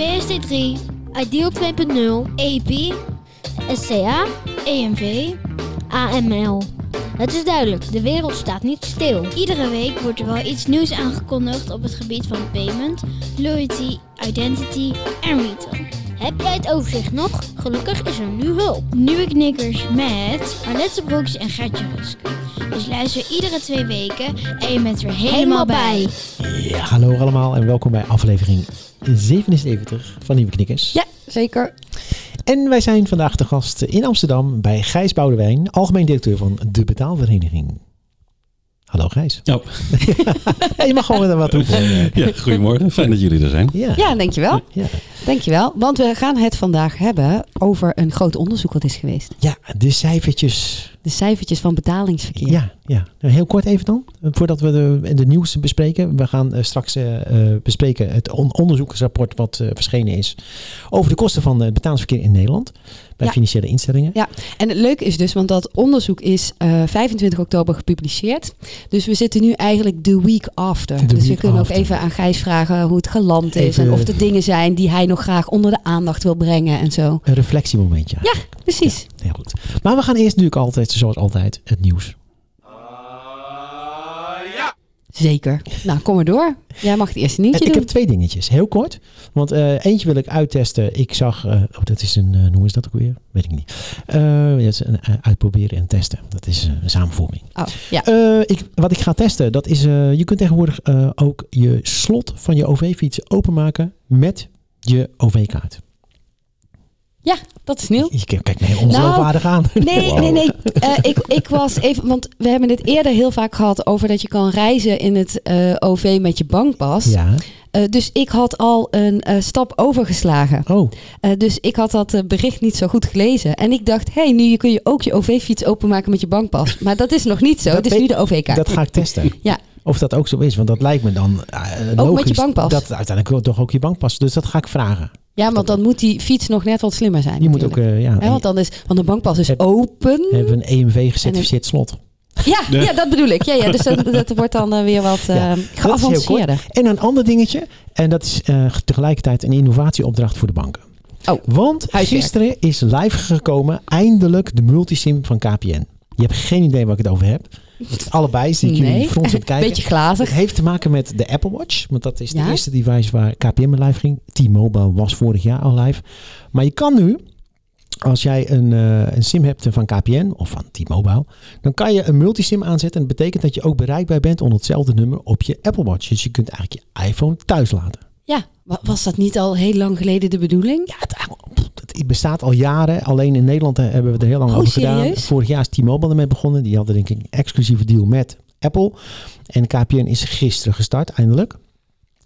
PSD3, Ideal 2.0, EP, SCA, EMV, AML. Het is duidelijk, de wereld staat niet stil. Iedere week wordt er wel iets nieuws aangekondigd op het gebied van payment, loyalty, identity en retail. Heb jij het overzicht nog? Gelukkig is er nu hulp. Nieuwe knikkers met Arlette Broeks en Gertje Rusk. Dus luister iedere twee weken en je bent er helemaal bij. Ja, hallo allemaal en welkom bij aflevering 77 van Nieuwe Knikkers. Ja, zeker. En wij zijn vandaag de gast in Amsterdam bij Gijs Boudewijn, algemeen directeur van de Betaalvereniging. Hallo Gijs. Oh, Ja, je mag gewoon wat roepen. ja, goedemorgen. Fijn dat jullie er zijn. Ja. Ja, dankjewel. Ja. Dankjewel. Want we gaan het vandaag hebben over een groot onderzoek wat is geweest. ja, de cijfertjes. De cijfertjes van betalingsverkeer. Ja, ja. Nou, heel kort even dan, voordat we de, de nieuws bespreken. We gaan eh, straks eh, eh, bespreken het on- onderzoeksrapport wat verschenen is over de kosten van het betalingsverkeer in Nederland bij Ja. financiële instellingen. Ja, en het leuke is dus, want dat onderzoek is eh 25 oktober gepubliceerd. Dus we zitten nu eigenlijk de week after. Dus we kunnen after. ook even aan Gijs vragen hoe het geland is. Even- En of er dingen zijn die hij nog graag onder de aandacht wil brengen en zo. Een reflectiemomentje. Ja, precies. Heel goed. Maar we gaan eerst natuurlijk altijd, zoals altijd, het nieuws. Zeker. Nou, kom maar door. Jij mag het eerste En nieuwtje ik doen. heb twee dingetjes, heel kort. Want eh, eentje wil ik uittesten. Ik zag, eh, oh, dat is een, eh, hoe is dat ook weer? Weet ik niet. Dat is een uitproberen en testen. Dat is een samenvoeging. Oh, ja. Ik, wat ik ga testen, dat is, je kunt tegenwoordig ook je slot van je OV-fiets openmaken met je OV-kaart. Ja, dat is nieuw. Je kijkt me heel ongeloofwaardig aan. Nee, Wow. nee, nee. Eh, ik, ik was even, want we hebben het eerder heel vaak gehad over dat je kan reizen in het eh, OV met je bankpas. Ja. Eh, dus ik had al een stap overgeslagen. Oh, dus ik had dat bericht niet zo goed gelezen. En ik dacht, hé, hey, nu kun je ook je OV-fiets openmaken met je bankpas. Maar dat is nog niet zo. Dat Het is nu de OV-kaart. dat ga ik testen. Ja. Of dat ook zo is, want dat lijkt me dan eh, logisch. met je bankpas? Dat uiteindelijk toch ook je bankpas. Dus dat ga ik vragen. Ja, want dan moet die fiets nog net wat slimmer zijn. Die moet ook, eh, ja, want, dan is, want de bankpas is Heb- open. hebben we een EMV gecertificeerd slot. Ja, ja, dat bedoel ik. Ja, ja, dus dat, dat wordt dan eh, weer wat geavanceerder. En een ander dingetje, en dat is tegelijkertijd een innovatieopdracht voor de banken. Oh, Want huiswerk. gisteren is live gekomen eindelijk de multisim van KPN. Je hebt geen idee waar ik het over heb. Allebei zie ik jullie Nee, frons op kijken. beetje glazig. Het heeft te maken met de Apple Watch. Want dat is de Ja? eerste device waar KPN mee live ging. T-Mobile was vorig jaar al live. Maar je kan nu, als jij een, eh, een SIM hebt van KPN of van T-Mobile, dan kan je een multisim aanzetten. En dat betekent dat je ook bereikbaar bent onder hetzelfde nummer op je Apple Watch. Dus je kunt eigenlijk je iPhone thuis laten. Ja, wa- was dat niet al heel lang geleden de bedoeling? Ja, het, het bestaat al jaren. Alleen in Nederland eh, hebben we er heel lang Oh, over gedaan. serieus? Vorig jaar is T-Mobile ermee begonnen. Die hadden denk ik een exclusieve deal met Apple. En KPN is gisteren gestart, eindelijk.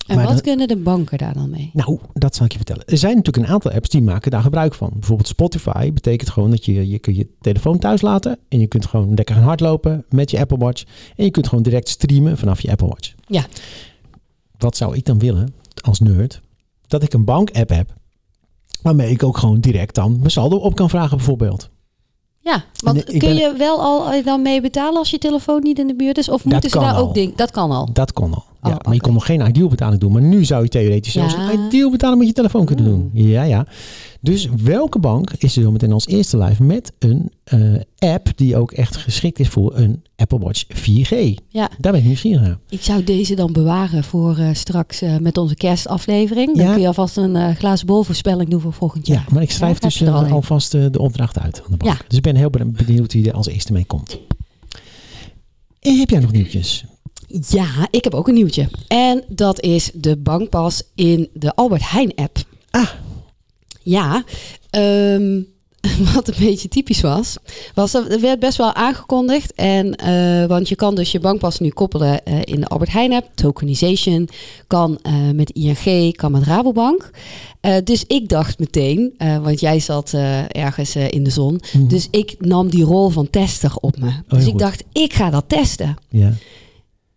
En Maar wat dan- kunnen de banken daar dan mee? Nou, dat zal ik je vertellen. Er zijn natuurlijk een aantal apps die maken daar gebruik van. Bijvoorbeeld Spotify betekent gewoon dat je je, kunt je telefoon thuis laten. En je kunt gewoon lekker gaan hardlopen met je Apple Watch. En je kunt gewoon direct streamen vanaf je Apple Watch. Ja. Wat zou ik dan willen als nerd? Dat ik een bank-app heb. Waarmee ik ook gewoon direct dan mijn saldo op kan vragen bijvoorbeeld. Ja, want kun ben- je wel al eh, dan mee betalen als je telefoon niet in de buurt is? Of moeten ze kan daar al. ook dingen? Dat kan al. Dat kon al. Ja, Oh, maar je kon nog geen ideal betaling doen. Maar nu zou je theoretisch zelfs Ja. een ideal betaling met je telefoon kunnen doen. Hmm. Ja, ja. Dus welke bank is er zometeen als eerste live met een eh, app die ook echt geschikt is voor een Apple Watch 4G? Ja, Daar ben ik nieuwsgierig naar. ik zou deze dan bewaren voor eh, straks eh, met onze kerstaflevering. Dan Ja. kun je alvast een eh, glazen bol voorspelling doen voor volgend Ja, jaar. maar ik schrijf Ja, dus al alvast de opdracht uit aan de bank. Ja. Dus ik ben heel ben- benieuwd wie er als eerste mee komt. En heb jij nog nieuwtjes? Ja, ik heb ook een nieuwtje. En dat is de bankpas in de Albert Heijn app. Ah. Ja, ehm, wat een beetje typisch was, was er werd best wel aangekondigd. En, eh, want je kan dus je bankpas nu koppelen eh, in de Albert Heijn app. Tokenization kan eh, met ING, kan met Rabobank. Dus ik dacht meteen, want jij zat ergens in de zon. Mhm. Dus ik nam die rol van tester op me. heel dus ik goed. dacht, ik ga dat testen. Ja.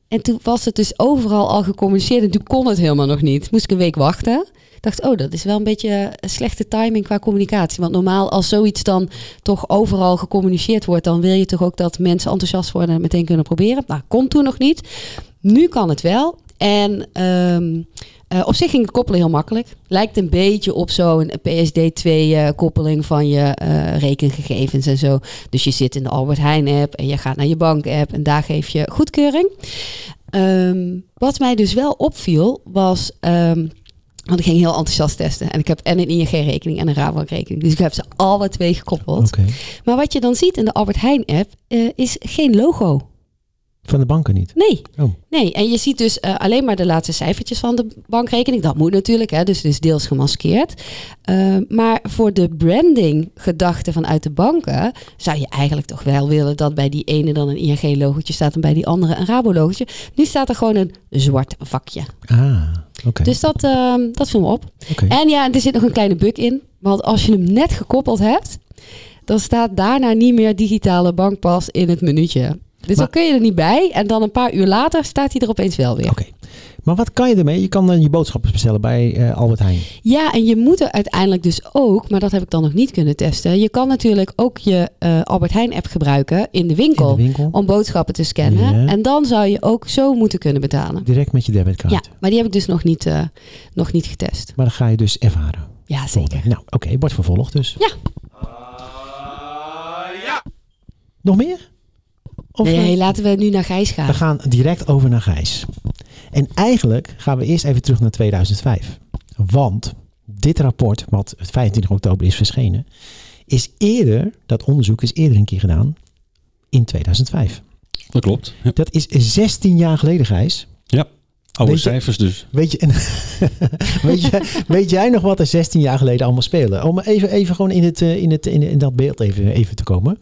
En toen was het dus overal al gecommuniceerd en toen kon het helemaal nog niet. Moest ik een week wachten. Dacht, oh, dat is wel een beetje een slechte timing qua communicatie. Want normaal als zoiets dan toch overal gecommuniceerd wordt, dan wil je toch ook dat mensen enthousiast worden en meteen kunnen proberen. Nou, kon toen nog niet. Nu kan het wel. En ehm, eh, op zich ging het koppelen heel makkelijk. Lijkt een beetje op zo'n PSD2-koppeling van je eh, rekengegevens en zo. Dus je zit in de Albert Heijn-app en je gaat naar je bank-app en daar geef je goedkeuring. Ehm, wat mij dus wel opviel was. ehm, want ik ging heel enthousiast testen. En ik heb en een ING-rekening en een Rabobank-rekening. Dus ik heb ze alle twee gekoppeld. Maar wat je dan ziet in de Albert Heijn-app eh, is geen logo. Van de banken niet. Nee. Oh. Nee, en je ziet dus eh, alleen maar de laatste cijfertjes van de bankrekening. Dat moet natuurlijk, hè, dus het is deels gemaskeerd. Eh, maar voor de branding gedachte vanuit de banken... zou je eigenlijk toch wel willen dat bij die ene dan een ING-logotje staat... en bij die andere een Rabo-logotje. Nu staat er gewoon een zwart vakje. Ah, oké. Dus dat, eh, dat viel me op. En ja, er zit nog een kleine bug in. Want als je hem net gekoppeld hebt... dan staat daarna niet meer digitale bankpas in het minuutje. Dus Maar- dan kun je er niet bij. En dan een paar uur later staat hij er opeens wel weer. Oké. Maar wat kan je ermee? Je kan dan je boodschappen bestellen bij eh, Albert Heijn. Ja, en je moet er uiteindelijk dus ook, maar dat heb ik dan nog niet kunnen testen. Je kan natuurlijk ook je eh, Albert Heijn app gebruiken in de winkel. In de winkel. Om boodschappen te scannen. Ja. En dan zou je ook zo moeten kunnen betalen. Direct met je debitcard. Ja, maar die heb ik dus nog niet, eh, nog niet getest. Maar dan ga je dus ervaren. Ja, zeker. Nou, oké. wordt vervolgd dus. Ja. Nog meer? Of, Nee, laten we nu naar Gijs gaan. We gaan direct over naar Gijs. En eigenlijk gaan we eerst even terug naar 2005. Want dit rapport, wat 25 oktober is verschenen, is eerder, dat onderzoek is eerder een keer gedaan in 2005. Dat klopt. Ja. Dat is 16 jaar geleden, Gijs. Oude Weet je- cijfers dus. Weet, je, weet, je, weet jij nog wat er 16 jaar geleden allemaal speelde? Om even, even gewoon in, het, eh, in, het, in, in dat beeld even, even te komen.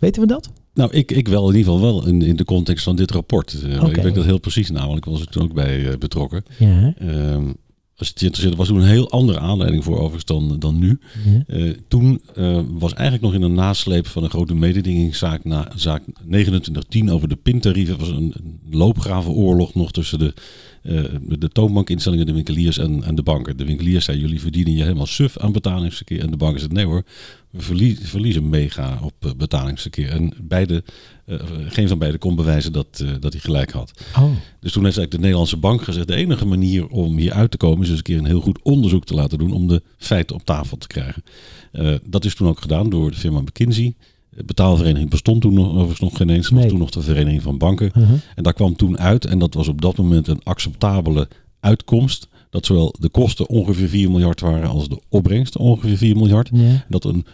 Weten we dat? Nou, ik, ik wel in ieder geval wel in, in de context van dit rapport. Eh. Ik weet dat heel precies namelijk, ik was er toen ook bij eh, betrokken. Ja. Ehm, als het je interesseert, was toen een heel andere aanleiding voor overigens dan, dan nu. ja. Eh, toen was eigenlijk nog in een nasleep van een grote mededingingszaak, na, zaak 2910 over de pintarieven. was een, een loopgravenoorlog nog tussen de, de, de toonbankinstellingen, de winkeliers en, en de banken. De winkeliers zeiden, jullie verdienen je helemaal suf aan betalingsverkeer. En de banken zeiden, nee hoor, we verlie- verliezen mega op eh, betalingsverkeer. En beide, eh, geen van beiden kon bewijzen dat, eh, dat hij gelijk had. Oh, Dus toen heeft eigenlijk de Nederlandse bank gezegd: de enige manier om hier uit te komen is eens een keer een heel goed onderzoek te laten doen om de feiten op tafel te krijgen. Dat is toen ook gedaan door de firma McKinsey. De betaalvereniging bestond toen nog, overigens nog geen eens. Was toen nog de Vereniging van Banken. uh-huh. En daar kwam toen uit, en dat was op dat moment een acceptabele uitkomst, dat zowel de kosten ongeveer 4 miljard waren als de opbrengst ongeveer 4 miljard. ja. Dat een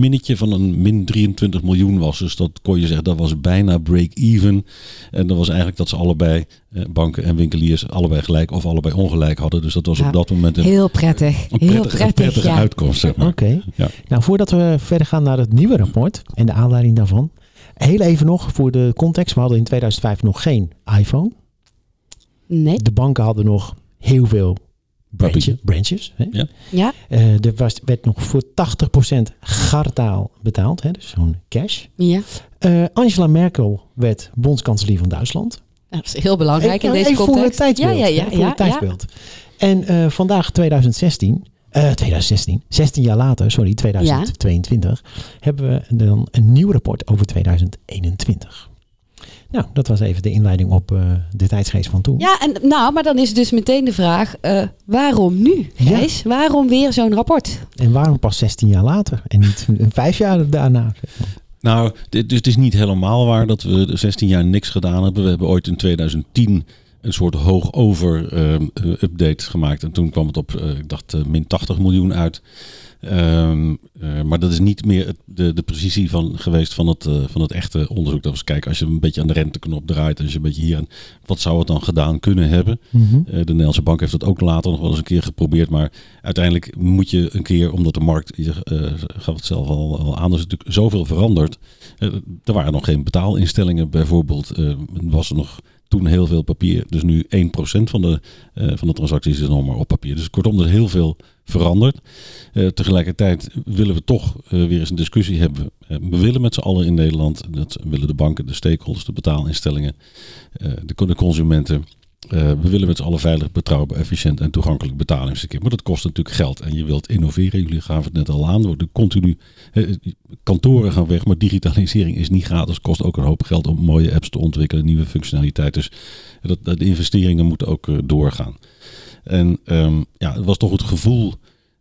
minnetje van een min 23 miljoen was. Dus dat kon je zeggen, dat was bijna break-even. En dat was eigenlijk dat ze allebei, eh, banken en winkeliers, allebei gelijk of allebei ongelijk hadden. Dus dat was Ja, op dat moment een, Heel prettig. een Heel prettige, een prettig, prettige ja. uitkomst. Zeg maar. Oké. Ja. Nou, voordat we verder gaan naar het nieuwe rapport en de aanleiding daarvan. Heel even nog voor de context. We hadden in 2005 nog geen iPhone. Nee. De banken hadden nog heel veel branches. Hè. Ja. Ja. Eh, er was, werd nog voor 80% gartaal betaald. Hè, dus zo'n cash. Ja. Eh, Angela Merkel werd bondskanselier van Duitsland. Dat is heel belangrijk in deze even voor context. het tijdsbeeld. Ja, ja, ja. hè, voor ja, het tijdsbeeld. En eh, vandaag 2016, eh 2016, 16 jaar later, sorry, 2022, hebben we dan een nieuw rapport over 2021. Nou, dat was even de inleiding op eh, de tijdsgeest van toen. Ja, en nou, maar dan is dus meteen de vraag: eh, waarom nu, Ja. Gijs? Waarom weer zo'n rapport? En waarom pas 16 jaar later en niet vijf jaar daarna? Nou, dit, dus het is niet helemaal waar dat we de 16 jaar niks gedaan hebben. We hebben ooit in 2010 een soort hoog over ehm, eh, update gemaakt. En toen kwam het op, eh, ik dacht, eh, min 80 miljoen uit. Ehm, eh, maar dat is niet meer het, de, de precisie van, geweest van het, van het echte onderzoek. Dat was kijken, als je een beetje aan de renteknop draait, als je een beetje hier aan, wat zou het dan gedaan kunnen hebben? Mhm. De Nederlandse bank heeft dat ook later nog wel eens een keer geprobeerd. Maar uiteindelijk moet je een keer, omdat de markt, je gaf het zelf al, al aan, er is natuurlijk zoveel veranderd. Er waren nog geen betaalinstellingen bijvoorbeeld. Was er nog toen heel veel papier. Dus nu 1% van de, uh, van de transacties is nog maar op papier. Dus kortom, er is heel veel veranderd. Uh, tegelijkertijd willen we toch uh, weer eens een discussie hebben. we willen met z'n allen in Nederland, dat willen de banken, de stakeholders, de betaalinstellingen, de, de consumenten. Uh, we willen met z'n allen veilig, betrouwbaar, efficiënt en toegankelijk betalingsverkeer. Maar dat kost natuurlijk geld. En je wilt innoveren. Jullie gaven het net al aan. Worden continu uh, kantoren gaan weg. Maar digitalisering is niet gratis. Kost ook een hoop geld om mooie apps te ontwikkelen. Nieuwe functionaliteit. Dus dat, de investeringen moeten ook uh, doorgaan. En um, ja, het was toch het gevoel.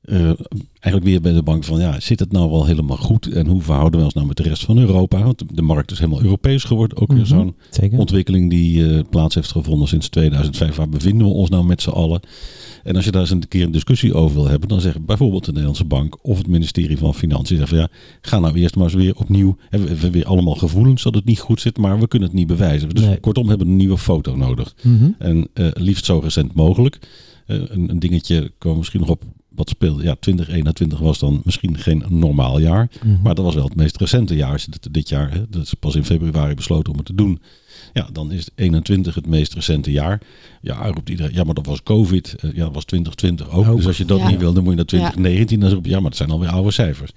Uh, eigenlijk weer bij de bank van ja, zit het nou wel helemaal goed en hoe verhouden we ons nou met de rest van Europa? Want de markt is helemaal Europees geworden. Ook weer zo'n Zeker. ontwikkeling die uh, plaats heeft gevonden sinds 2005. Waar bevinden we ons nou met z'n allen? En als je daar eens een keer een discussie over wil hebben, dan zeggen bijvoorbeeld de Nederlandse Bank of het ministerie van Financiën zeggen van ja, ga nou eerst maar eens weer opnieuw. Hebben we weer allemaal gevoelens dat het niet goed zit, maar we kunnen het niet bewijzen. Dus Nee. kortom hebben we een nieuwe foto nodig. Mhm. En uh, liefst zo recent mogelijk. Uh, een, een dingetje kwam misschien nog op wat speelde. Ja, 2021 was dan misschien geen normaal jaar. Mhm. Maar dat was wel het meest recente jaar. Als je dit, dit jaar, hè, dat is pas in februari besloten om het te doen. Ja, dan is 21 het meest recente jaar. Ja, roept iedereen, ja, maar dat was COVID. Uh, ja, dat was 2020 ook. Ook. Dus als je dat Ja. niet wil, dan moet je naar 2019. Dan roep je, ja, maar dat zijn alweer oude cijfers.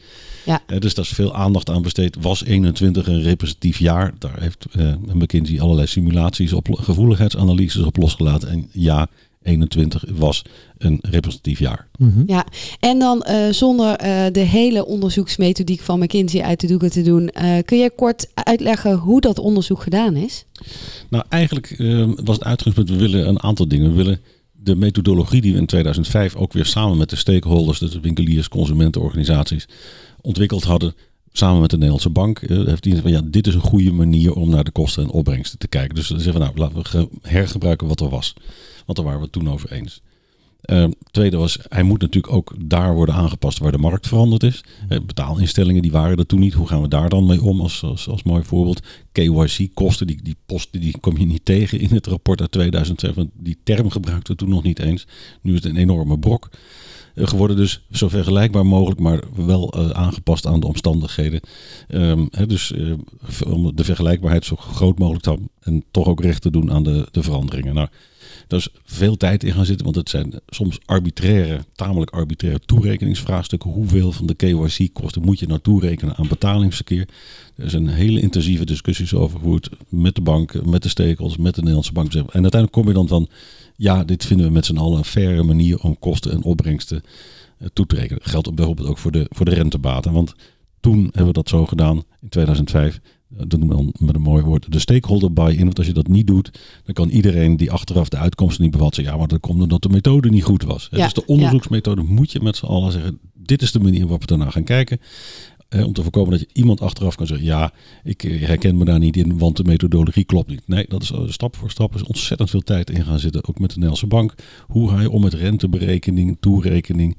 Ja. Uh, dus daar is veel aandacht aan besteed. Was 21 een representatief jaar? Daar heeft uh, McKinsey allerlei simulaties op, gevoeligheidsanalyses op losgelaten. En ja, 21 was een representatief jaar. Mhm. Ja, en dan uh, zonder uh, de hele onderzoeksmethodiek van McKinsey uit de doeken te doen, uh, kun je kort uitleggen hoe dat onderzoek gedaan is? Nou, eigenlijk was het uitgangspunt, we willen een aantal dingen. We willen de methodologie die we in 2005 ook weer samen met de stakeholders, dus de winkeliers, consumentenorganisaties, ontwikkeld hadden, samen met de Nederlandse Bank, heeft die van ja, dit is een goede manier om naar de kosten en opbrengsten te kijken. Dus ze zeggen nou, laten we hergebruiken wat er was. Want daar waren we het toen over eens. Uh, tweede was, hij moet natuurlijk ook daar worden aangepast waar de markt veranderd is. Uh, betaalinstellingen die waren er toen niet. Hoe gaan we daar dan mee om als, als, als mooi voorbeeld? KYC-kosten, die, die posten die kom je niet tegen in het rapport uit 2007. Want die term gebruikten we toen nog niet eens. Nu is het een enorme brok uh, geworden. Dus zo vergelijkbaar mogelijk, maar wel uh, aangepast aan de omstandigheden. Um, he, dus uh, om de vergelijkbaarheid zo groot mogelijk te houden. En toch ook recht te doen aan de, de veranderingen. Nou, daar is veel tijd in gaan zitten, want het zijn soms arbitraire, tamelijk arbitraire toerekeningsvraagstukken. Hoeveel van de KYC-kosten moet je nou toerekenen aan betalingsverkeer? Er zijn hele intensieve discussies over hoe het met de bank, met de stakeholders, met de Nederlandse bank. En uiteindelijk kom je dan van, ja, dit vinden we met z'n allen een faire manier om kosten en opbrengsten toe te rekenen. Dat geldt bijvoorbeeld ook voor de, voor de rentebaten. Want toen hebben we dat zo gedaan in 2005 dat noemen we dan met een mooi woord, de stakeholder buy-in. Want als je dat niet doet, dan kan iedereen die achteraf de uitkomsten niet bevat zeggen, ja, maar dat komt omdat de methode niet goed was. Ja, dus de onderzoeksmethode moet je met z'n allen zeggen, dit is de manier waarop we daarna gaan kijken. Eh, om te voorkomen dat je iemand achteraf kan zeggen, ja, ik herken me daar niet in, want de methodologie klopt niet. Nee, dat is uh, stap voor stap. Is ontzettend veel tijd in gaan zitten, ook met de Nederlandse bank. Hoe ga je om met renteberekening, toerekening?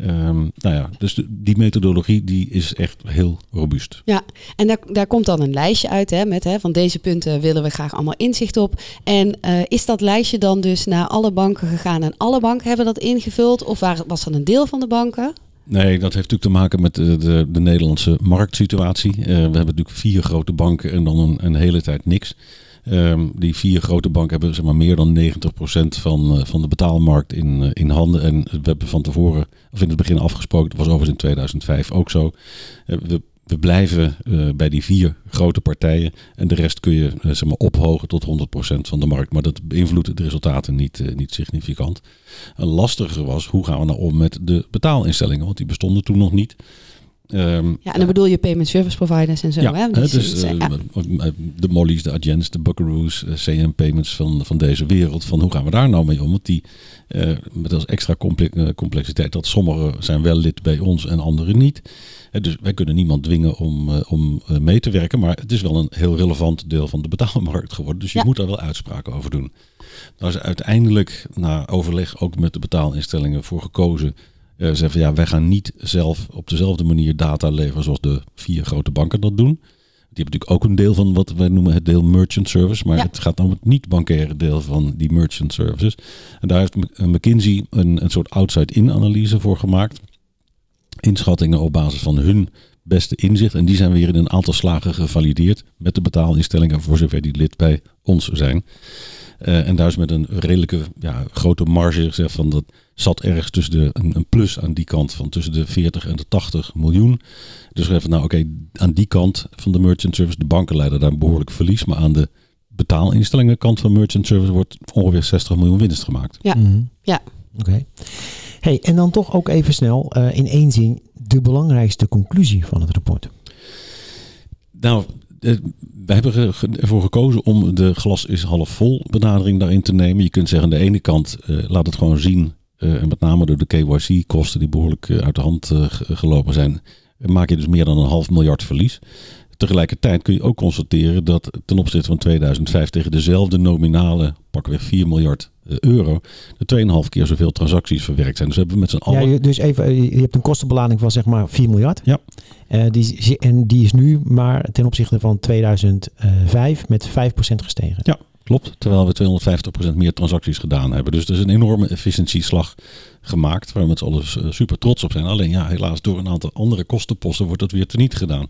Um, nou ja, dus de, die methodologie die is echt heel robuust. Ja, en daar, daar komt dan een lijstje uit hè, met hè, van deze punten willen we graag allemaal inzicht op. En uh, is dat lijstje dan dus naar alle banken gegaan en alle banken hebben dat ingevuld? Of waar, was dat een deel van de banken? Nee, dat heeft natuurlijk te maken met de, de, de Nederlandse marktsituatie. Uh, we hebben natuurlijk vier grote banken en dan een, een hele tijd niks. Um, die vier grote banken hebben zeg maar, meer dan 90% van, uh, van de betaalmarkt in, uh, in handen. En we hebben van tevoren, of in het begin afgesproken, dat was overigens in 2005 ook zo. Uh, we, we blijven bij die vier grote partijen. En de rest kun je zeg maar, ophogen tot 100% van de markt. Maar dat beïnvloedt de resultaten niet, niet significant. En lastiger was, hoe gaan we nou om met de betaalinstellingen? Want die bestonden toen nog niet. Ehm, Ja, en dan bedoel je payment service providers en zo. ja, hè? hè, Die dus zijn- eh, ja. de Mollies, de Adjens, de Buckaroos, eh, CM Payments van, van deze wereld. Van hoe gaan we daar nou mee om? Want die eh, met als extra comple- eh, complexiteit dat sommigen zijn wel lid bij ons en anderen niet. Eh, dus wij kunnen niemand dwingen om, eh, om eh, mee te werken. Maar het is wel een heel relevant deel van de betaalmarkt geworden. Dus je Ja. moet daar wel uitspraken over doen. Daar is uiteindelijk na overleg ook met de betaalinstellingen voor gekozen. Eh zeggen van ja, wij gaan niet zelf op dezelfde manier data leveren zoals de vier grote banken dat doen. Die hebben natuurlijk ook een deel van wat wij noemen het deel merchant service. Maar Ja. het gaat om het niet-bankaire deel van die merchant services. En daar heeft M- McKinsey een, een soort outside-in analyse voor gemaakt. Inschattingen op basis van hun beste inzicht. En die zijn weer in een aantal slagen gevalideerd met de betaalinstellingen voor zover die lid bij ons zijn. Eh, en daar is met een redelijke ja, grote marge gezegd van dat zat ergens tussen de, een, een plus aan die kant van tussen de 40 en de 80 miljoen. Dus even nou oké, aan die kant van de merchant service, de banken leiden daar een behoorlijk verlies. Maar aan de betaalinstellingen kant van merchant service wordt ongeveer 60 miljoen winst gemaakt. Ja. Mhm. Ja. Oké. Hey, en dan toch ook even snel eh, in één zin de belangrijkste conclusie van het rapport. Nou, eh, wij hebben ervoor gekozen om de glas is half vol benadering daarin te nemen. Je kunt zeggen aan de ene kant eh, laat het gewoon zien. Eh, en met name door de KYC-kosten die behoorlijk eh, uit de hand eh, ge- gelopen zijn. Maak je dus meer dan een half miljard verlies. Tegelijkertijd kun je ook constateren dat ten opzichte van 2005 tegen dezelfde nominale, pakweg 4 miljard euro, er 2,5 keer zoveel transacties verwerkt zijn. Dus we hebben met z'n Ja, allen... je- dus even, je hebt een kostenbelading van zeg maar 4 miljard. Ja. Die, en die is nu maar ten opzichte van 2005 met 5% gestegen. Ja. Klopt, terwijl we 250% meer transacties gedaan hebben. Dus er is een enorme efficiëntieslag gemaakt, waar we met z'n allen eh, super trots op zijn. Alleen ja, helaas door een aantal andere kostenposten wordt dat weer teniet gedaan.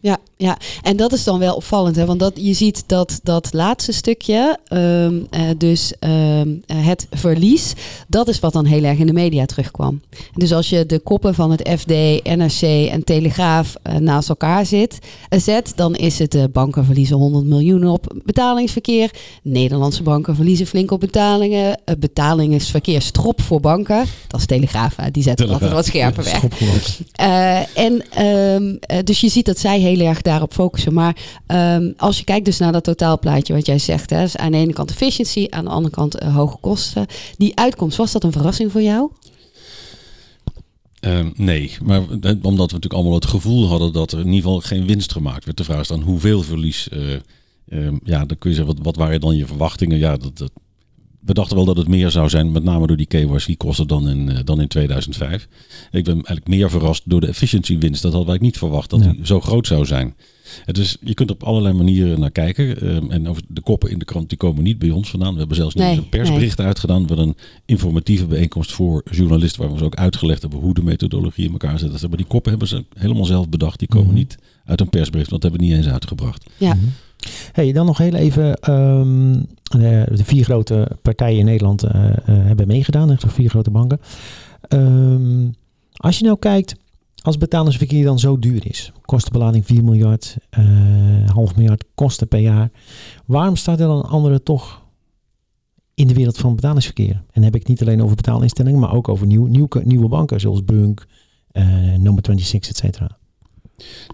Ja, ja, en dat is dan wel opvallend, hè? want dat, je ziet dat dat laatste stukje, ehm, eh, dus ehm, eh, het verlies, dat is wat dan heel erg in de media terugkwam. Dus als je de koppen van het FD, NRC en Telegraaf eh, naast elkaar zit, zet, dan is het banken verliezen 100 miljoen op betalingsverkeer, Nederlandse banken verliezen flink op betalingen, betalingsverkeer strop voor banken, dat is Telegraaf, die zetten altijd wat scherper weg. En um, uh, dus je ziet dat zij heel erg daarop focussen. Maar um, als je kijkt dus naar dat totaalplaatje wat jij zegt, hè, dus aan de ene kant efficiëntie, aan de andere kant uh, hoge kosten. Die uitkomst, was dat een verrassing voor jou? Uh, nee, maar omdat we natuurlijk allemaal het gevoel hadden dat er in ieder geval geen winst gemaakt werd. De vraag is dan hoeveel verlies. Uh, ja, dan kun je zeggen, wat, wat waren dan je verwachtingen? Ja, dat, dat, we dachten wel dat het meer zou zijn, met name door die KYC-kosten dan in, uh, dan in 2005. Ik ben eigenlijk meer verrast door de efficiëntiewinst. Dat hadden wij niet verwacht, dat ja. die zo groot zou zijn. Dus je kunt op allerlei manieren naar kijken. Uh, en over de koppen in de krant die komen niet bij ons vandaan. We hebben zelfs niet nee, een persbericht nee. uitgedaan. We hebben een informatieve bijeenkomst voor journalisten... waar we ze ook uitgelegd hebben hoe de methodologie in elkaar zit. Maar die koppen hebben ze helemaal zelf bedacht. Die komen mm -hmm. niet uit een persbericht, want dat hebben we niet eens uitgebracht. Ja. Mm -hmm. Hey, dan nog heel even. Um, de, vier grote partijen in Nederland uh, uh, hebben meegedaan. De vier grote banken. Um, als je nou kijkt, als betalingsverkeer dan zo duur is. Kostenbelading 4 miljard, uh, half miljard kosten per jaar. Waarom staat er dan anderen toch in de wereld van betalingsverkeer? En dan heb ik niet alleen over betaalinstellingen, maar ook over nieuw, nieuw, nieuwe banken zoals Bunk, Number 26, et cetera.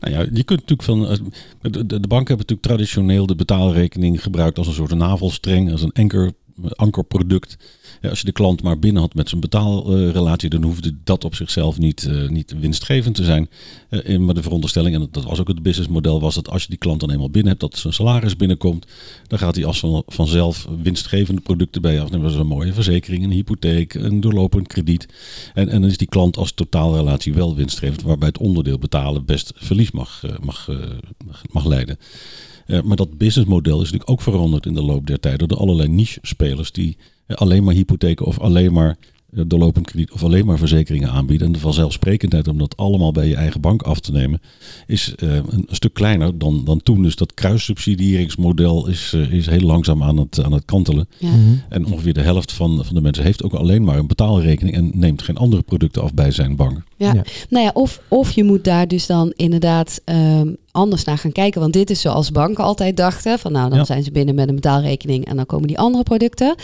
Nou ja, je kunt natuurlijk van. De, de, de banken hebben natuurlijk traditioneel de betaalrekening gebruikt als een soort navelstreng, als een anker, ankerproduct. Ja, als je de klant maar binnen had met zijn betaalrelatie, dan hoefde dat op zichzelf niet, uh, niet winstgevend te zijn. Uh, maar de veronderstelling, en dat was ook het businessmodel, was dat als je die klant dan eenmaal binnen hebt, dat zijn salaris binnenkomt, dan gaat hij als van, vanzelf winstgevende producten bij afnemen. Dat is een mooie verzekering, een hypotheek, een doorlopend krediet. En, en dan is die klant als totaalrelatie wel winstgevend, waarbij het onderdeel betalen best verlies mag, uh, mag, mag leiden. Uh, maar dat businessmodel is natuurlijk ook veranderd in de loop der tijd door de allerlei niche-spelers die uh, alleen maar hypotheken of alleen maar doorlopend krediet of alleen maar verzekeringen aanbieden. En de vanzelfsprekendheid om dat allemaal bij je eigen bank af te nemen is een stuk kleiner dan, dan toen. Dus dat kruissubsidieringsmodel is, is heel langzaam aan het, aan het kantelen. Ja. Mhm. En ongeveer de helft van, van de mensen heeft ook alleen maar een betaalrekening en neemt geen andere producten af bij zijn bank. Ja. ja. Nou ja, of, of je moet daar dus dan inderdaad um, anders naar gaan kijken. Want dit is zoals banken altijd dachten. Van nou, dan ja. zijn ze binnen met een betaalrekening en dan komen die andere producten.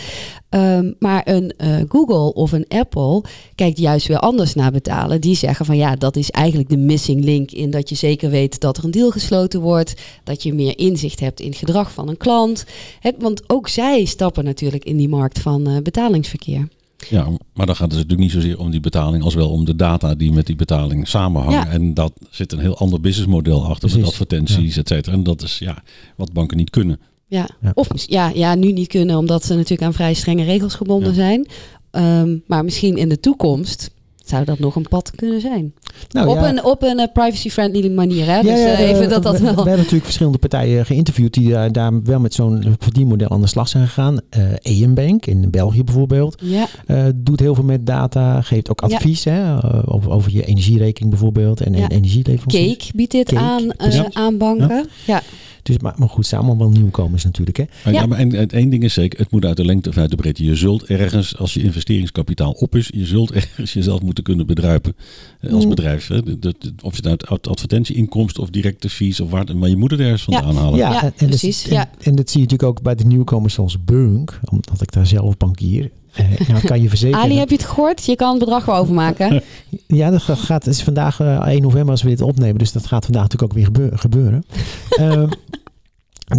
Ehm, maar een eh, Google of een Apple kijkt juist weer anders naar betalen. Die zeggen van ja, dat is eigenlijk de missing link in dat je zeker weet dat er een deal gesloten wordt. Dat je meer inzicht hebt in het gedrag van een klant. Het, want ook zij stappen natuurlijk in die markt van eh, betalingsverkeer. Ja, maar dan gaat het natuurlijk niet zozeer om die betaling als wel om de data die met die betaling samenhangen. Ja. En dat zit een heel ander businessmodel achter met Precies. advertenties, et cetera. En dat is ja, wat banken niet kunnen. Ja. Ja. Of ja, ja, nu niet kunnen omdat ze natuurlijk aan vrij strenge regels gebonden Ja. zijn. Ehm, maar misschien in de toekomst zou dat nog een pad kunnen zijn. Nou, op, ja. een, op een eh, privacy-friendly manier. Hè? Ja, dus ja, eh, even eh, dat dat we, wel... We hebben natuurlijk verschillende partijen geïnterviewd die daar, daar wel met zo'n verdienmodel aan de slag zijn gegaan. Eh EM Bank in België bijvoorbeeld. Eh, doet heel veel met data, geeft ook advies hè, eh, over, over je energierekening bijvoorbeeld en, en energieleveranciers. Cake biedt dit Cake, aan, eh, aan banken. Ja. Dus, maar, maar goed, samen wel nieuwkomers natuurlijk. Hè. Ja. ja. maar en, en één ding is zeker, het moet uit de lengte of uit de breedte. Je zult ergens, als je investeringskapitaal op is, je zult ergens jezelf moeten kunnen bedruipen eh, als Mm. bedrijf. Hè. Dat- Of je het uit ad- advertentieinkomsten of directe fees of waar, maar je moet het ergens vandaan halen. Ja, en, en precies, Dat, ja. En, en dat zie je natuurlijk ook bij de nieuwkomers zoals Bunk, omdat ik daar zelf bankier. Eh, nou kan je verzekeren. Ali, heb je het gehoord? Je kan het bedrag wel overmaken. Ja, dat ga- gaat, het is vandaag eh, 1 november als we dit opnemen, dus dat gaat vandaag natuurlijk ook weer gebeur- gebeuren. Ehm,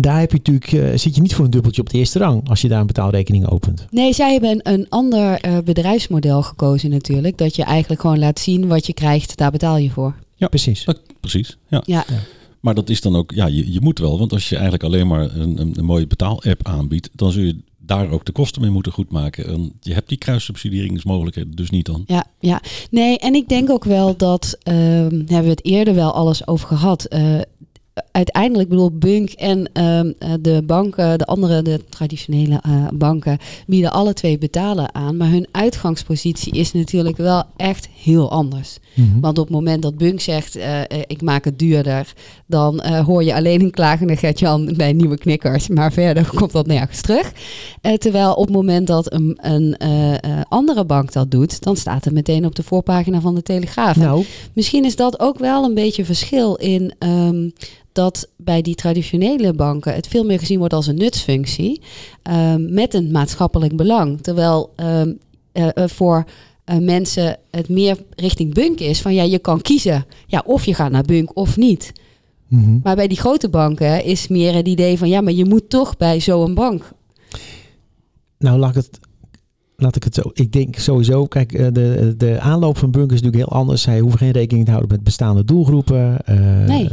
daar heb je natuurlijk, eh, zit je niet voor een dubbeltje op de eerste rang als je daar een betaalrekening opent. Nee, zij hebben een, een ander eh, bedrijfsmodel gekozen natuurlijk. Dat je eigenlijk gewoon laat zien wat je krijgt, daar betaal je voor. Ja. Precies. Dat- precies, ja. Ja. Ja. Maar dat is dan ook, ja, je, je moet wel, want als je eigenlijk alleen maar een, een, een mooie betaal-app aanbiedt, dan zul je daar ook de kosten mee moeten goedmaken. En je hebt die kruissubsidieringsmogelijkheden dus niet dan. Ja, ja. Nee, en ik denk ook wel dat, ehm hebben we het eerder wel alles over gehad. eh, uiteindelijk bedoel Bunk en ehm, eh, de banken, de andere, de traditionele eh, banken, bieden alle twee betalen aan. Maar hun uitgangspositie is natuurlijk wel echt heel anders. Mhm. Want op het moment dat Bunk zegt, eh, ik maak het duurder, dan hoor je alleen een klagende Gert-Jan bij nieuwe knikkers. Maar verder komt dat nergens terug. Terwijl op het moment dat een, een andere bank dat doet, dan staat het meteen op de voorpagina van de Telegraaf. Nou, Misschien is dat ook wel een beetje verschil in ehm, dat bij die traditionele banken het veel meer gezien wordt als een nutsfunctie ehm, met een maatschappelijk belang. Terwijl ehm, eh, eh, voor eh, mensen het meer richting bunk is van ja, je kan kiezen. Ja, of je gaat naar bunk of niet. mhm. Maar bij die grote banken is meer het idee van ja, maar je moet toch bij zo'n bank. nou laat ik het. Laat ik het zo. Ik denk sowieso, kijk, eh, de, de aanloop van Bunk is natuurlijk heel anders. Zij hoeven geen rekening te houden met bestaande doelgroepen. Eh, Nee.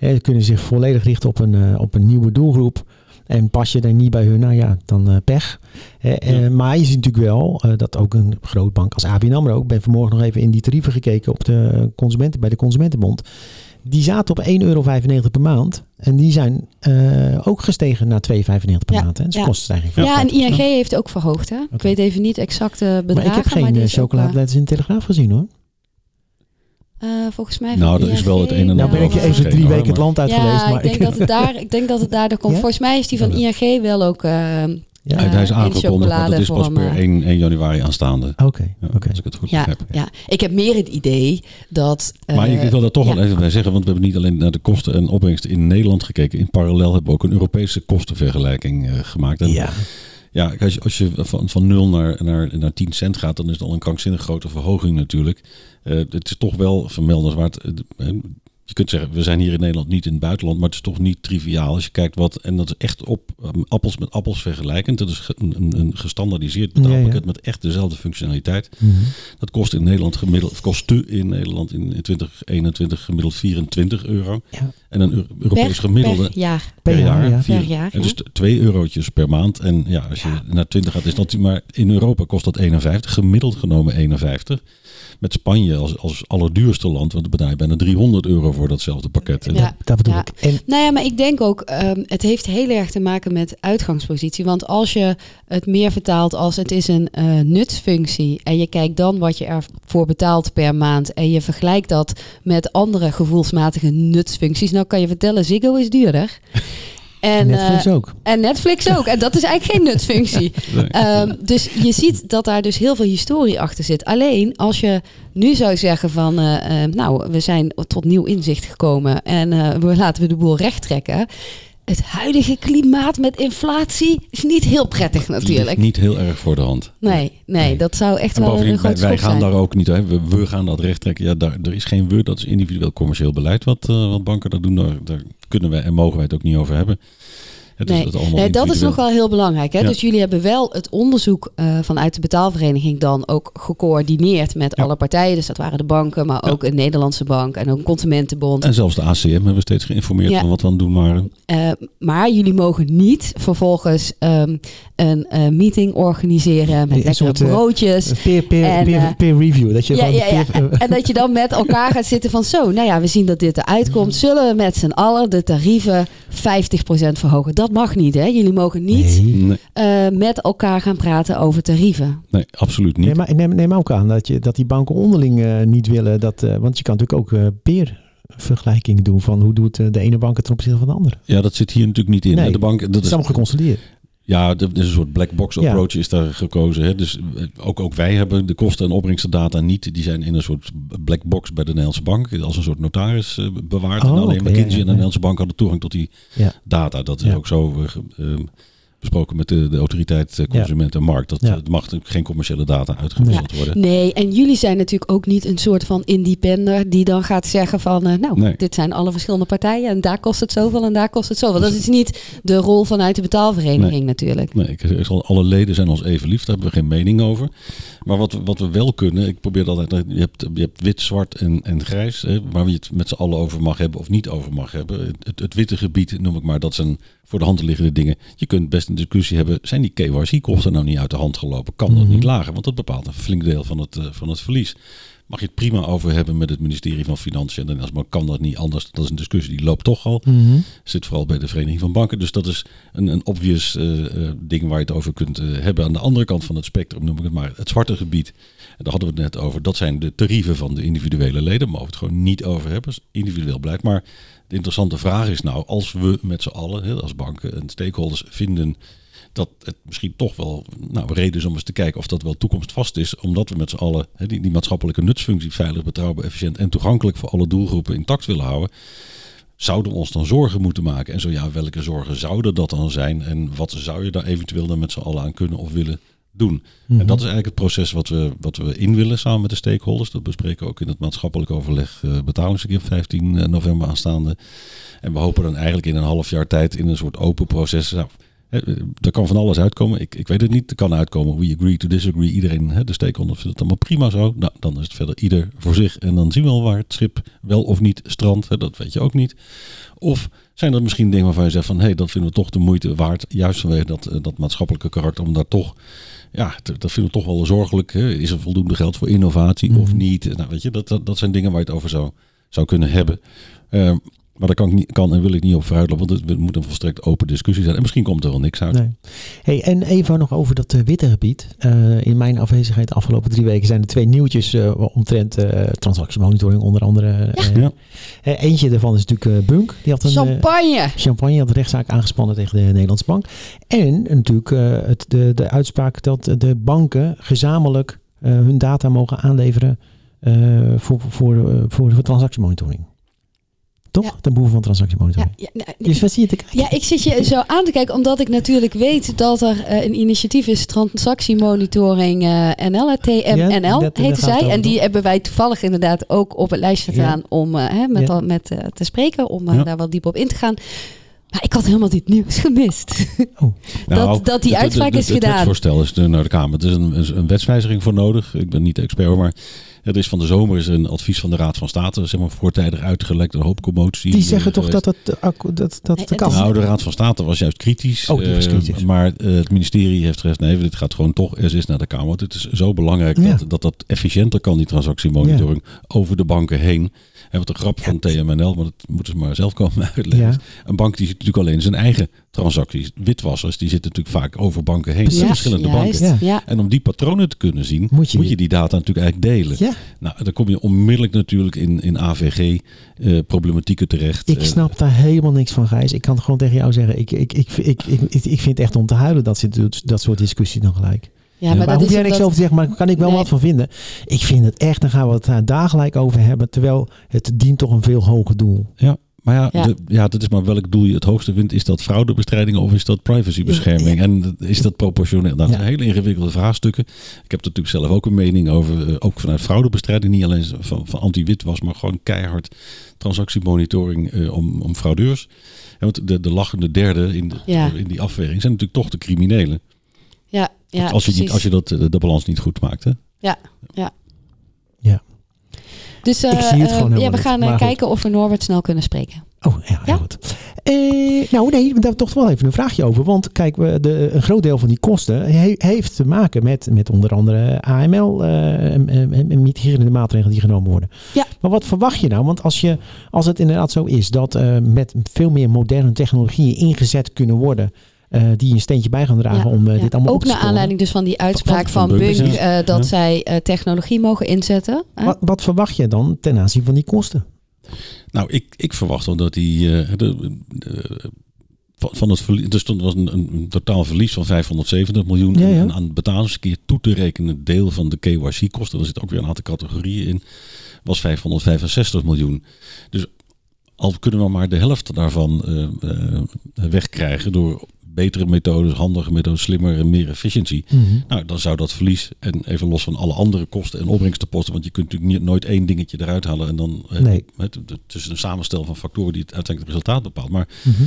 Ze kunnen zich volledig richten op een, eh, op een nieuwe doelgroep. En pas je daar niet bij hun, nou ja, dan pech. Eh, Ja. maar je ziet natuurlijk wel eh, dat ook een grootbank als ABN AMRO... Ik ben vanmorgen nog even in die tarieven gekeken op de consumenten, bij de Consumentenbond. Die zaten op 1,95 euro per maand. En die zijn eh, ook gestegen naar 2,95 per Ja, maand. Hè. Dus ja. kostenstijging Ja, en 50%. ING heeft ook verhoogd. Hè? Ik weet even niet exacte bedragen. Maar ik heb geen eh, chocoladeletters in de Telegraaf gezien hoor. eh, volgens mij. Nou, er is wel het een en Nou ben ik even drie hoor, weken het land uit ja, geweest. Maar ik denk dat het daar, ik denk dat het daardoor komt. Ja? Volgens mij is die van Ja. ING wel ook. Eh, ja, Eh, hij is aangekondigd, maar dat is pas per eh. 1, 1 januari aanstaande. Oké, oké. Als ik het goed ja, begrijp. ja, ik heb meer het idee dat. eh, Maar ik, ik wil daar toch ja. wel even bij zeggen, want we hebben niet alleen naar de kosten en opbrengsten in Nederland gekeken. In parallel hebben we ook een Europese kostenvergelijking eh, gemaakt. En Ja, Ja, als je, als je van, van 0 naar, naar, naar 10 cent gaat, dan is het al een krankzinnig grote verhoging natuurlijk. Eh, het is toch wel vermeldenswaard. Je kunt zeggen, we zijn hier in Nederland niet in het buitenland, maar het is toch niet triviaal. Als je kijkt wat, en dat is echt op um, appels met appels vergelijkend. Dat is ge- een, een, een gestandardiseerd betaalpakket Ja, ja. met echt dezelfde functionaliteit. Mhm. Dat kost in Nederland gemiddeld, of kostte in Nederland in, in 2021 gemiddeld 24 euro. Ja. En een Eu- Europees per, gemiddelde per jaar. Per per jaar, jaar. ja. vier- Per jaar, en dus t- twee eurotjes per maand. En ja, als je naar 20 gaat, is dat maar in Europa kost dat 51, gemiddeld genomen 51. Met Spanje als, als allerduurste land, want dan betaal je bijna 300 euro voor datzelfde pakket. En Ja. dat, dat bedoel Ja. ik. En Nou ja, maar ik denk ook, ehm, het heeft heel erg te maken met uitgangspositie. Want als je het meer vertaalt als het is een eh nutsfunctie en je kijkt dan wat je ervoor betaalt per maand en je vergelijkt dat met andere gevoelsmatige nutsfuncties, nou kan je vertellen, Ziggo is duurder. En, Netflix eh, ook. en Netflix ook. En dat is eigenlijk geen nutsfunctie. Nee. Ehm, dus je ziet dat daar dus heel veel historie achter zit. Alleen als je nu zou zeggen van, eh, eh, nou, we zijn tot nieuw inzicht gekomen en eh, we laten we de boel recht trekken. Het huidige klimaat met inflatie is niet heel prettig ligt natuurlijk. niet heel erg voor de hand. Nee, nee, dat zou echt wel een wij, groot wij schok gaan zijn. daar ook niet, hè, we, we gaan dat recht trekken. Ja, daar, er is geen we, dat is individueel commercieel beleid wat, eh, wat banken dat doen. Daar, daar kunnen wij en mogen wij het ook niet over hebben. Het Nee, is het allemaal nee, dat is nog wel heel belangrijk. Hè? Ja. Dus jullie hebben wel het onderzoek eh, vanuit de betaalvereniging dan ook gecoördineerd met Ja. alle partijen. Dus dat waren de banken, maar Ja. ook een Nederlandse bank en ook een consumentenbond. En zelfs de ACM hebben we steeds geïnformeerd Ja. van wat we aan het doen waren. Eh, maar jullie mogen niet vervolgens ehm, een eh, meeting organiseren met lekkere soort, broodjes. Peer, peer, En, peer, peer review. Dat je Ja, gewoon ja, ja. peer- En dat je dan met elkaar gaat zitten van zo, nou ja, we zien dat dit eruit komt. Zullen we met z'n allen de tarieven 50% verhogen? Dat mag niet, hè? Jullie mogen niet Nee. Eh, met elkaar gaan praten over tarieven. nee absoluut niet. Nee, maar neem, neem ook aan dat, je, dat die banken onderling eh, niet willen. Dat, eh, want je kan natuurlijk ook eh peervergelijkingen doen van hoe doet de ene bank het ten opzichte van de andere. Ja, dat zit hier natuurlijk niet in. Nee, de bank, dat Dat is is, allemaal geconsolideerd. Ja, dat is een soort black box Ja. approach is daar gekozen. Hè. Dus eh, ook, ook wij hebben de kosten en opbrengstdata niet. Die zijn in een soort black box bij de Nederlandse bank. Als een soort notaris eh, bewaard. Oh, en alleen oké, McKinsey ja, ja, en de. Nederlandse bank hadden toegang tot die data. Dat is ook zo eh, ge- eh, besproken met de, de autoriteit eh, consument en markt. Dat Ja. eh, mag geen commerciële data uitgewisseld worden. Nee, en jullie zijn natuurlijk ook niet een soort van independer die dan gaat zeggen van, eh, nou, Nee. dit zijn alle verschillende partijen en daar kost het zoveel en daar kost het zoveel. Dat is niet de rol vanuit de betaalvereniging natuurlijk. Nee, ik zeg al, alle leden zijn ons even lief, daar hebben we geen mening over. Maar wat, we- wat we wel kunnen, ik probeer altijd, je hebt, je hebt wit, zwart en, en grijs, hè, waar je het met z'n allen over mag hebben of niet over mag hebben. Het, het witte gebied, noem ik maar, dat zijn voor de hand liggende dingen. Je kunt best een discussie hebben, zijn die KYC-kosten nou niet uit de hand gelopen? Kan dat Mhm. niet lager? Want dat bepaalt een flink deel van het, eh, van het verlies. Mag je het prima over hebben met het ministerie van Financiën en maar kan dat niet anders? Dat is een discussie die loopt toch al. Mhm. Zit vooral bij de Vereniging van Banken. Dus dat is een, een obvious eh, eh, ding waar je het over kunt eh, hebben. Aan de andere kant van het spectrum noem ik het maar het zwarte gebied. En daar hadden we het net over. Dat zijn de tarieven van de individuele leden. Mogen we het gewoon niet over hebben. Dat is individueel beleid. Maar de interessante vraag is nou, als we met z'n allen, als banken en stakeholders vinden dat het misschien toch wel nou, reden is om eens te kijken of dat wel toekomstvast is. Omdat we met z'n allen die, die maatschappelijke nutsfunctie veilig, betrouwbaar, efficiënt en toegankelijk voor alle doelgroepen intact willen houden. Zouden we ons dan zorgen moeten maken? En zo ja, welke zorgen zouden dat dan zijn? En wat zou je daar eventueel dan met z'n allen aan kunnen of willen doen? Mhm. En dat is eigenlijk het proces wat we, wat we in willen samen met de stakeholders. Dat bespreken we ook in het maatschappelijk overleg uh, betalingsverkeer 15 november aanstaande. En we hopen dan eigenlijk in een half jaar tijd in een soort open proces. Nou, er kan van alles uitkomen. Ik, ik weet het niet. Er kan uitkomen. We agree to disagree. Iedereen, hè, de stakeholders vindt het allemaal prima zo. Nou, dan is het verder ieder voor zich. En dan zien we wel waar het schip wel of niet strandt. Hè, dat weet je ook niet. Of zijn er misschien dingen waarvan je zegt van... hé, hey, dat vinden we toch de moeite waard. Juist vanwege dat, dat maatschappelijke karakter. Om daar toch... Ja, dat vinden we toch wel zorgelijk. Hè. Is er voldoende geld voor innovatie mm. of niet? Nou, weet je, dat, dat, dat zijn dingen waar je het over zou, zou kunnen hebben. Uh, maar daar kan, ik niet, kan en wil ik niet op vooruitlopen, want het moet een volstrekt open discussie zijn. En misschien komt er wel niks uit. Nee. Hey, en even nog over dat uh, witte gebied. Uh, in mijn afwezigheid de afgelopen drie weken zijn er twee nieuwtjes uh, omtrent transactiemonitoring, onder andere. Ja. Ja. eentje daarvan is natuurlijk Bunk. Die had een, champagne. champagne had een rechtszaak aangespannen tegen de Nederlandse bank. En natuurlijk het, de, de uitspraak dat de banken gezamenlijk hun data mogen aanleveren voor, voor, voor, voor transactiemonitoring. Toch? Ja. Ten behoeve van transactiemonitoring. Ja, ja, nou, dus wat zie je te kijken? Ja, ik zit je zo aan te kijken, omdat ik natuurlijk weet dat er uh, een initiatief is, transactiemonitoring uh, NL, TMNL ja, heette zij. En die hebben wij toevallig inderdaad ook op het lijstje staan om uh, hè, met, al, met te spreken, om daar wat diep op in te gaan. Maar ik had helemaal dit nieuws gemist. Oh. Nou, dat, dat die uitspraak het, is het, gedaan. Het voorstel is naar de Kamer. Er is een, een wetswijziging voor nodig. Ik ben niet de expert, maar er is van de zomer is een advies van de Raad van State, zeg maar voortijdig uitgelekt, een hoop commotie. Die zeggen toch dat het, dat, dat nee, kan? Nou, de Raad van State was juist kritisch. Oh, die was kritisch. Uh, maar uh, het ministerie heeft gezegd, nee, dit gaat gewoon toch eerst eens naar de Kamer. Want het is zo belangrijk ja. dat, dat dat efficiënter kan, die transactiemonitoring, ja. over de banken heen. En wat de grap van. TMNL, maar dat moeten ze maar zelf komen uitleggen. Ja. Een bank die ziet natuurlijk alleen zijn eigen transacties. Witwassers, die zitten natuurlijk vaak over banken heen. Verschillende juist, banken. Ja. En om die patronen te kunnen zien, moet je, moet je die data natuurlijk eigenlijk delen. Ja. Nou, dan kom je onmiddellijk natuurlijk in, in AVG-problematieken uh, terecht. Ik snap daar helemaal niks van, Gijs. Ik kan gewoon tegen jou zeggen, ik, ik, ik, ik, ik, ik, ik vind het echt om te huilen dat ze dat soort discussies dan gelijk. Ja, maar, maar dat hoef is jij niks over te zeggen, maar daar kan ik wel Nee. wat van vinden. Ik vind het echt, dan gaan we het daar gelijk over hebben. Terwijl het dient toch een veel hoger doel. Ja, Maar ja, Ja. de- ja, dat is maar welk doel je het hoogste vindt. Is dat fraudebestrijding of is dat privacybescherming? En is dat proportioneel? Dat Ja. zijn hele ingewikkelde vraagstukken. Ik heb er natuurlijk zelf ook een mening over. eh, Ook vanuit fraudebestrijding. Niet alleen van, van anti-witwas, maar gewoon keihard transactiemonitoring eh, om, om fraudeurs. En want de, de lachende derde in, de- Ja. in die afweging zijn natuurlijk toch de criminelen. Ja, ja als, je niet, als je dat, eh, de balans niet goed maakt. Hè? Dus eh, Ik zie het eh, gewoon ja, we gaan eh, kijken of we Norbert snel kunnen spreken. Oh, ja, Ja? goed. Eh, nou, nee, daar toch wel even een vraagje over. Want kijk, we- de, een groot deel van die kosten he- heeft te maken met, met onder andere AML eh, en, en, en mitigerende maatregelen die genomen worden. Ja. Maar wat verwacht je nou? Want als, je, als het inderdaad zo is dat eh, met veel meer moderne technologieën ingezet kunnen worden, eh, die een steentje bij gaan dragen Ja, om eh, ja. dit allemaal op Ook te naar sporen. aanleiding dus van die uitspraak van van, Bunk eh, dat Ja. zij eh, technologie mogen inzetten. hè? Wat, wat verwacht je dan ten aanzien van die kosten? Nou, ik, ik verwacht wel dat die. eh, de, de- van- het verlies, er stond was een, een, totaal verlies van 570 miljoen. Ja, ja. En aan het betalingsverkeer toe te rekenen deel van de KYC-kosten, daar zit ook weer een aantal categorieën in, was 565 miljoen. Dus al kunnen we maar de helft daarvan eh, eh, wegkrijgen door betere methodes, handige methodes, slimmer en meer efficiëntie. Nou, dan zou dat verlies, en even los van alle andere kosten en opbrengstenposten, want je kunt natuurlijk niet, nooit één dingetje eruit halen en dan eh, Nee. het, is een samenstel van factoren die het uiteindelijk het resultaat bepaalt. Maar Mhm.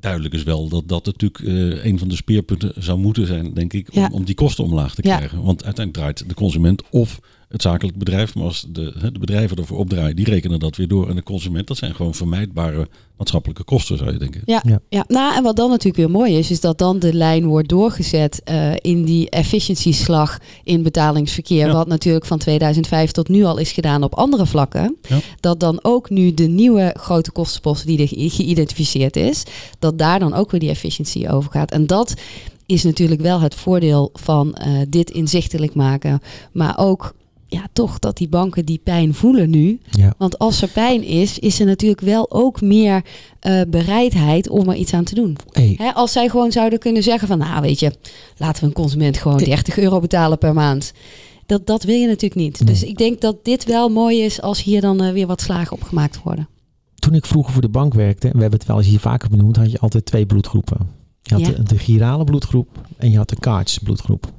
duidelijk is wel dat dat natuurlijk eh, een van de speerpunten zou moeten zijn, denk ik, om, Ja. om die kosten omlaag te Ja. krijgen. Want uiteindelijk draait de consument of het zakelijk bedrijf, maar als de, hè, de bedrijven ervoor opdraaien, die rekenen dat weer door. En de consument, dat zijn gewoon vermijdbare maatschappelijke kosten, zou je denken. Ja, Ja. ja. nou en wat dan natuurlijk weer mooi is, is dat dan de lijn wordt doorgezet eh, in die efficiëntieslag in betalingsverkeer. Ja. Wat natuurlijk van 2005 tot nu al is gedaan op andere vlakken. Ja. Dat dan ook nu de nieuwe grote kostenposten die er ge- geïdentificeerd is, dat daar dan ook weer die efficiëntie over gaat. En dat is natuurlijk wel het voordeel van eh, dit inzichtelijk maken. Maar ook ja, toch dat die banken die pijn voelen nu. Ja. Want als er pijn is, is er natuurlijk wel ook meer eh, bereidheid om er iets aan te doen. Hey, Hè, als zij gewoon zouden kunnen zeggen van, nou weet je, laten we een consument gewoon 30 euro betalen per maand. Dat, dat wil je natuurlijk niet. Nee. Dus ik denk dat dit wel mooi is als hier dan eh, weer wat slagen op gemaakt worden. toen ik vroeger voor de bank werkte, en we hebben het wel eens hier vaker benoemd, had je altijd twee bloedgroepen. Je had Ja. de, de girale bloedgroep en je had de cards bloedgroep.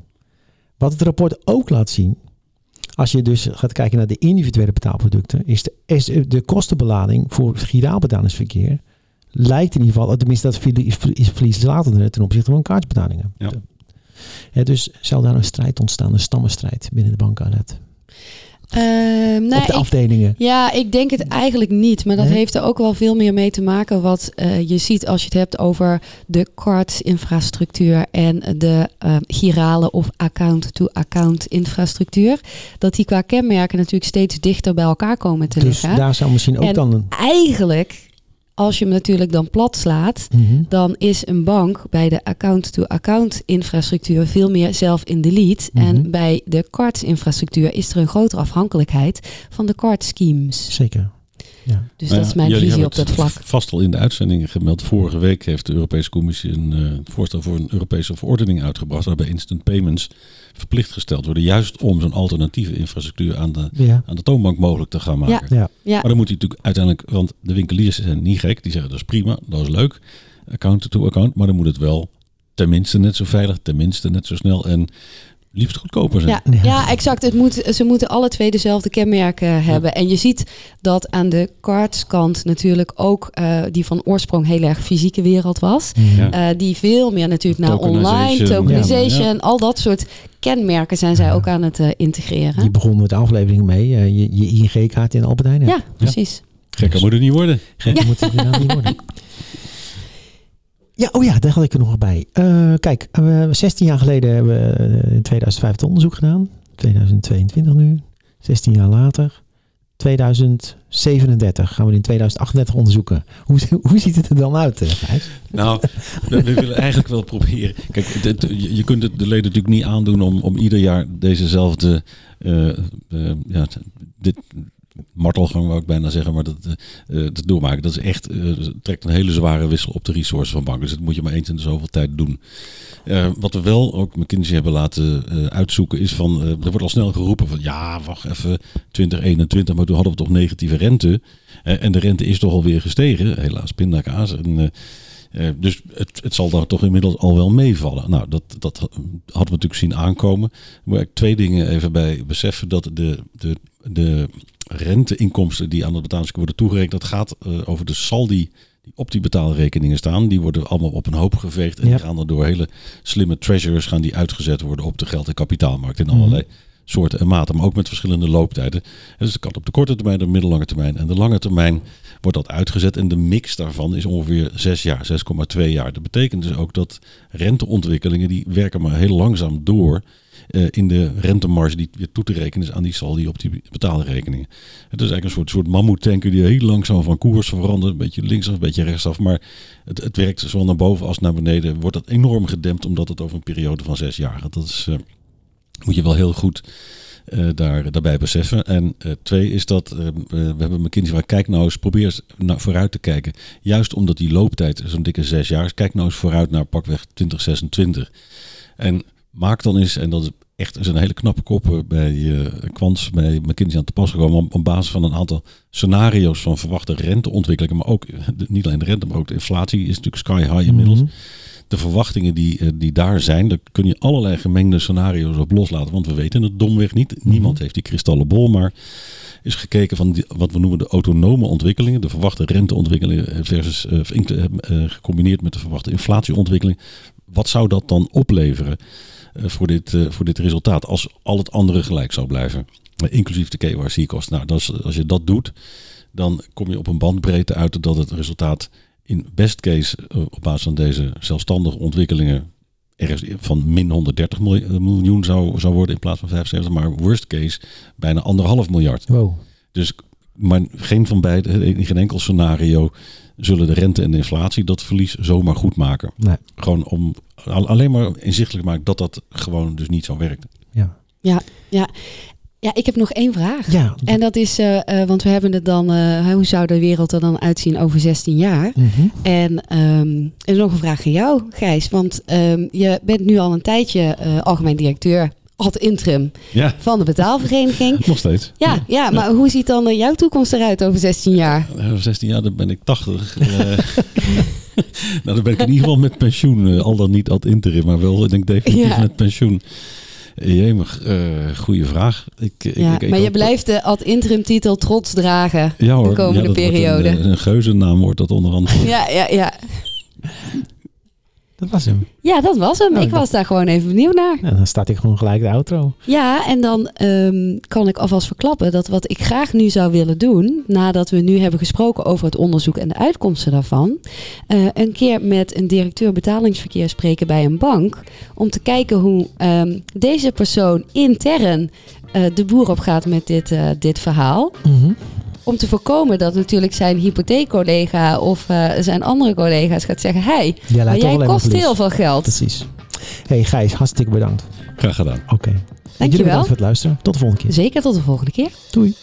Wat het rapport ook laat zien, als je dus gaat kijken naar de individuele betaalproducten, is de, is de kostenbelading voor giraal betalingsverkeer lijkt in ieder geval, tenminste dat verlies, is verlieslatender ten opzichte van kaartbetalingen. Ja. Ja, dus zal daar een strijd ontstaan, een stammenstrijd binnen de bank Alet. Ehm, nou, Op de ik- afdelingen. Ja, ik denk het eigenlijk niet. Maar dat Nee? heeft er ook wel veel meer mee te maken. Wat eh, je ziet als je het hebt over de cardsinfrastructuur en de eh, girale of account-to-account infrastructuur. Dat die qua kenmerken natuurlijk steeds dichter bij elkaar komen te Dus liggen. daar zou misschien ook En- dan een... Eigenlijk, als je hem natuurlijk dan plat slaat, Mhm. dan is een bank bij de account-to-account infrastructuur veel meer zelf in de lead. Mhm. En bij de cardsinfrastructuur is er een grotere afhankelijkheid van de card schemes. Zeker. Ja. Dus Nou dat ja, is mijn jullie visie op hebben dat het vlak. Vast al in de uitzendingen gemeld. Vorige week heeft de Europese Commissie een eh, voorstel voor een Europese verordening uitgebracht. Waarbij instant payments verplicht gesteld worden. Juist om zo'n alternatieve infrastructuur aan de, Ja. aan de toonbank mogelijk te gaan maken. Ja. Ja, Maar dan moet hij natuurlijk uiteindelijk, want de winkeliers zijn niet gek. Die zeggen dat is prima, dat is leuk. Account to account. Maar dan moet het wel tenminste net zo veilig, tenminste net zo snel en liefst goedkoper zijn. ja, exact. Het moet, ze moeten alle twee dezelfde kenmerken hebben. En je ziet dat aan de cardskant natuurlijk ook eh, die van oorsprong heel erg fysieke wereld was. Ja. Eh, die veel meer natuurlijk naar online, tokenization, Ja. al dat soort kenmerken zijn zij Ja. ook aan het eh, integreren. Die begon met de aflevering mee. eh, je, je ING-kaart in Albert Heijn. Ja, precies. Gekker moet het niet worden. Gek moet het inderdaad niet worden. Ja, oh ja, daar had ik er nog bij. Eh, kijk, eh, 16 jaar geleden hebben we eh, in 2005 het onderzoek gedaan. 2022 nu. 16 jaar later. 2037 gaan we in 2038 onderzoeken. Hoe, hoe ziet het er dan uit? Nou, we, willen eigenlijk wel proberen. Kijk, je, kunt het de leden natuurlijk niet aandoen om, om ieder jaar dezezelfde. ja, dit, martelgang wou ik bijna zeggen, maar dat, uh, dat doormaken. Dat is echt, uh, trekt een hele zware wissel op de resources van banken. Dus dat moet je maar eens in de zoveel tijd doen. Wat we wel ook McKinsey hebben laten uitzoeken is van, er wordt al snel geroepen van ja, wacht even, 2021, maar toen hadden we toch negatieve rente. en de rente is toch alweer gestegen, helaas pindakaas. En, uh, dus het, het zal daar toch inmiddels al wel meevallen. Nou, dat, dat hadden we natuurlijk zien aankomen. Moet ik twee dingen even bij beseffen. Dat de, de, de renteinkomsten die aan de betaalstuk worden toegerekend, dat gaat uh, over de saldi die op die betaalrekeningen staan. Die worden allemaal op een hoop geveegd. En Ja. die gaan dan door hele slimme treasurers gaan die uitgezet worden op de geld- en kapitaalmarkt. In allerlei soorten en maten, maar ook met verschillende looptijden. En dus dat kan op de korte termijn, de middellange termijn en de lange termijn wordt dat uitgezet. En de mix daarvan is ongeveer 6 jaar, 6,2 jaar. Dat betekent dus ook dat renteontwikkelingen die werken maar heel langzaam door eh, in de rentemarge die weer toe te rekenen is aan die saldi op die betaalrekeningen. Het is eigenlijk een soort, soort mammoetanker die heel langzaam van koers verandert. Een beetje linksaf, een beetje rechtsaf. Maar het, het werkt zowel naar boven als naar beneden. Wordt dat enorm gedempt omdat het over een periode van zes jaar gaat. Dat is, eh, moet je wel heel goed eh, daar, daarbij beseffen. En eh, twee is dat, eh, we hebben McKinsey waar kijk nou eens, probeer naar, vooruit te kijken. Juist omdat die looptijd zo'n dikke zes jaar is, kijk nou eens vooruit naar pakweg 2026. En maak dan eens, en dat is echt er zijn hele knappe koppen bij Quants, bij McKinsey aan te pas gekomen. Op, op basis van een aantal scenario's van verwachte renteontwikkelingen. Maar ook, niet alleen de rente, maar ook de inflatie is natuurlijk sky high inmiddels. Mhm. De verwachtingen die, eh, die daar zijn, daar kun je allerlei gemengde scenario's op loslaten. Want we weten het domweg niet. Niemand heeft die kristallen bol, maar is gekeken van die, wat we noemen de autonome ontwikkelingen. De verwachte renteontwikkelingen versus eh, eh, eh, gecombineerd met de verwachte inflatieontwikkeling. Wat zou dat dan opleveren voor, dit, voor dit resultaat als al het andere gelijk zou blijven? Inclusief de KYC-kost. Nou, dat is, als je dat doet, dan kom je op een bandbreedte uit dat het resultaat in best case eh, op basis van deze zelfstandige ontwikkelingen ergens van min 130 miljoen, eh, miljoen zou, zou worden in plaats van 75, maar worst case bijna anderhalf miljard. Wow. Dus, maar geen van beide, in geen enkel scenario zullen de rente en de inflatie dat verlies zomaar goed maken. Nee. Gewoon om al- alleen maar inzichtelijk maken dat dat gewoon dus niet zo werkt. Ja. Ja, ik heb nog één vraag. Ja. En dat is, eh, eh, want we hebben het dan, eh, hoe zou de wereld er dan uitzien over 16 jaar? Mhm. En ehm, er is nog een vraag aan jou, Gijs. Want ehm, je bent nu al een tijdje algemeen directeur ad interim Ja, van de betaalvereniging. nog steeds. Ja, ja, maar hoe ziet dan jouw toekomst eruit over 16 jaar? Eh, 16 jaar, dan ben ik 80. Eh, nou, dan ben ik in ieder geval met pensioen. al dan niet ad interim, maar wel denk ik definitief Ja. met pensioen. Jemig, eh goede vraag. Ik, ik- Ja, ik, maar je blijft de ad interim titel trots dragen. ja, hoor. de komende ja, dat wordt periode. Een, eh, een geuzennaam wordt dat onder andere. Ja, ja, ja. Dat was hem. ja, dat was hem. Ik dat- was daar gewoon even benieuwd naar. En dan staat ik gewoon gelijk de outro. Ja, en dan ehm, kan ik alvast verklappen dat wat ik graag nu zou willen doen, nadat we nu hebben gesproken over het onderzoek en de uitkomsten daarvan, eh, een keer met een directeur betalingsverkeer spreken bij een bank, om te kijken hoe ehm, deze persoon intern eh, de boer op gaat met dit, eh, dit verhaal. Mhm. Om te voorkomen dat natuurlijk zijn hypotheekcollega of eh, zijn andere collega's gaat zeggen: Hey, Jij maar jij maar kost heel veel geld. Precies. Hey Gijs, hartstikke bedankt. Graag gedaan. Oké. Jullie Dankjewel. bedankt voor het luisteren. Tot de volgende keer. Zeker tot de volgende keer. Doei.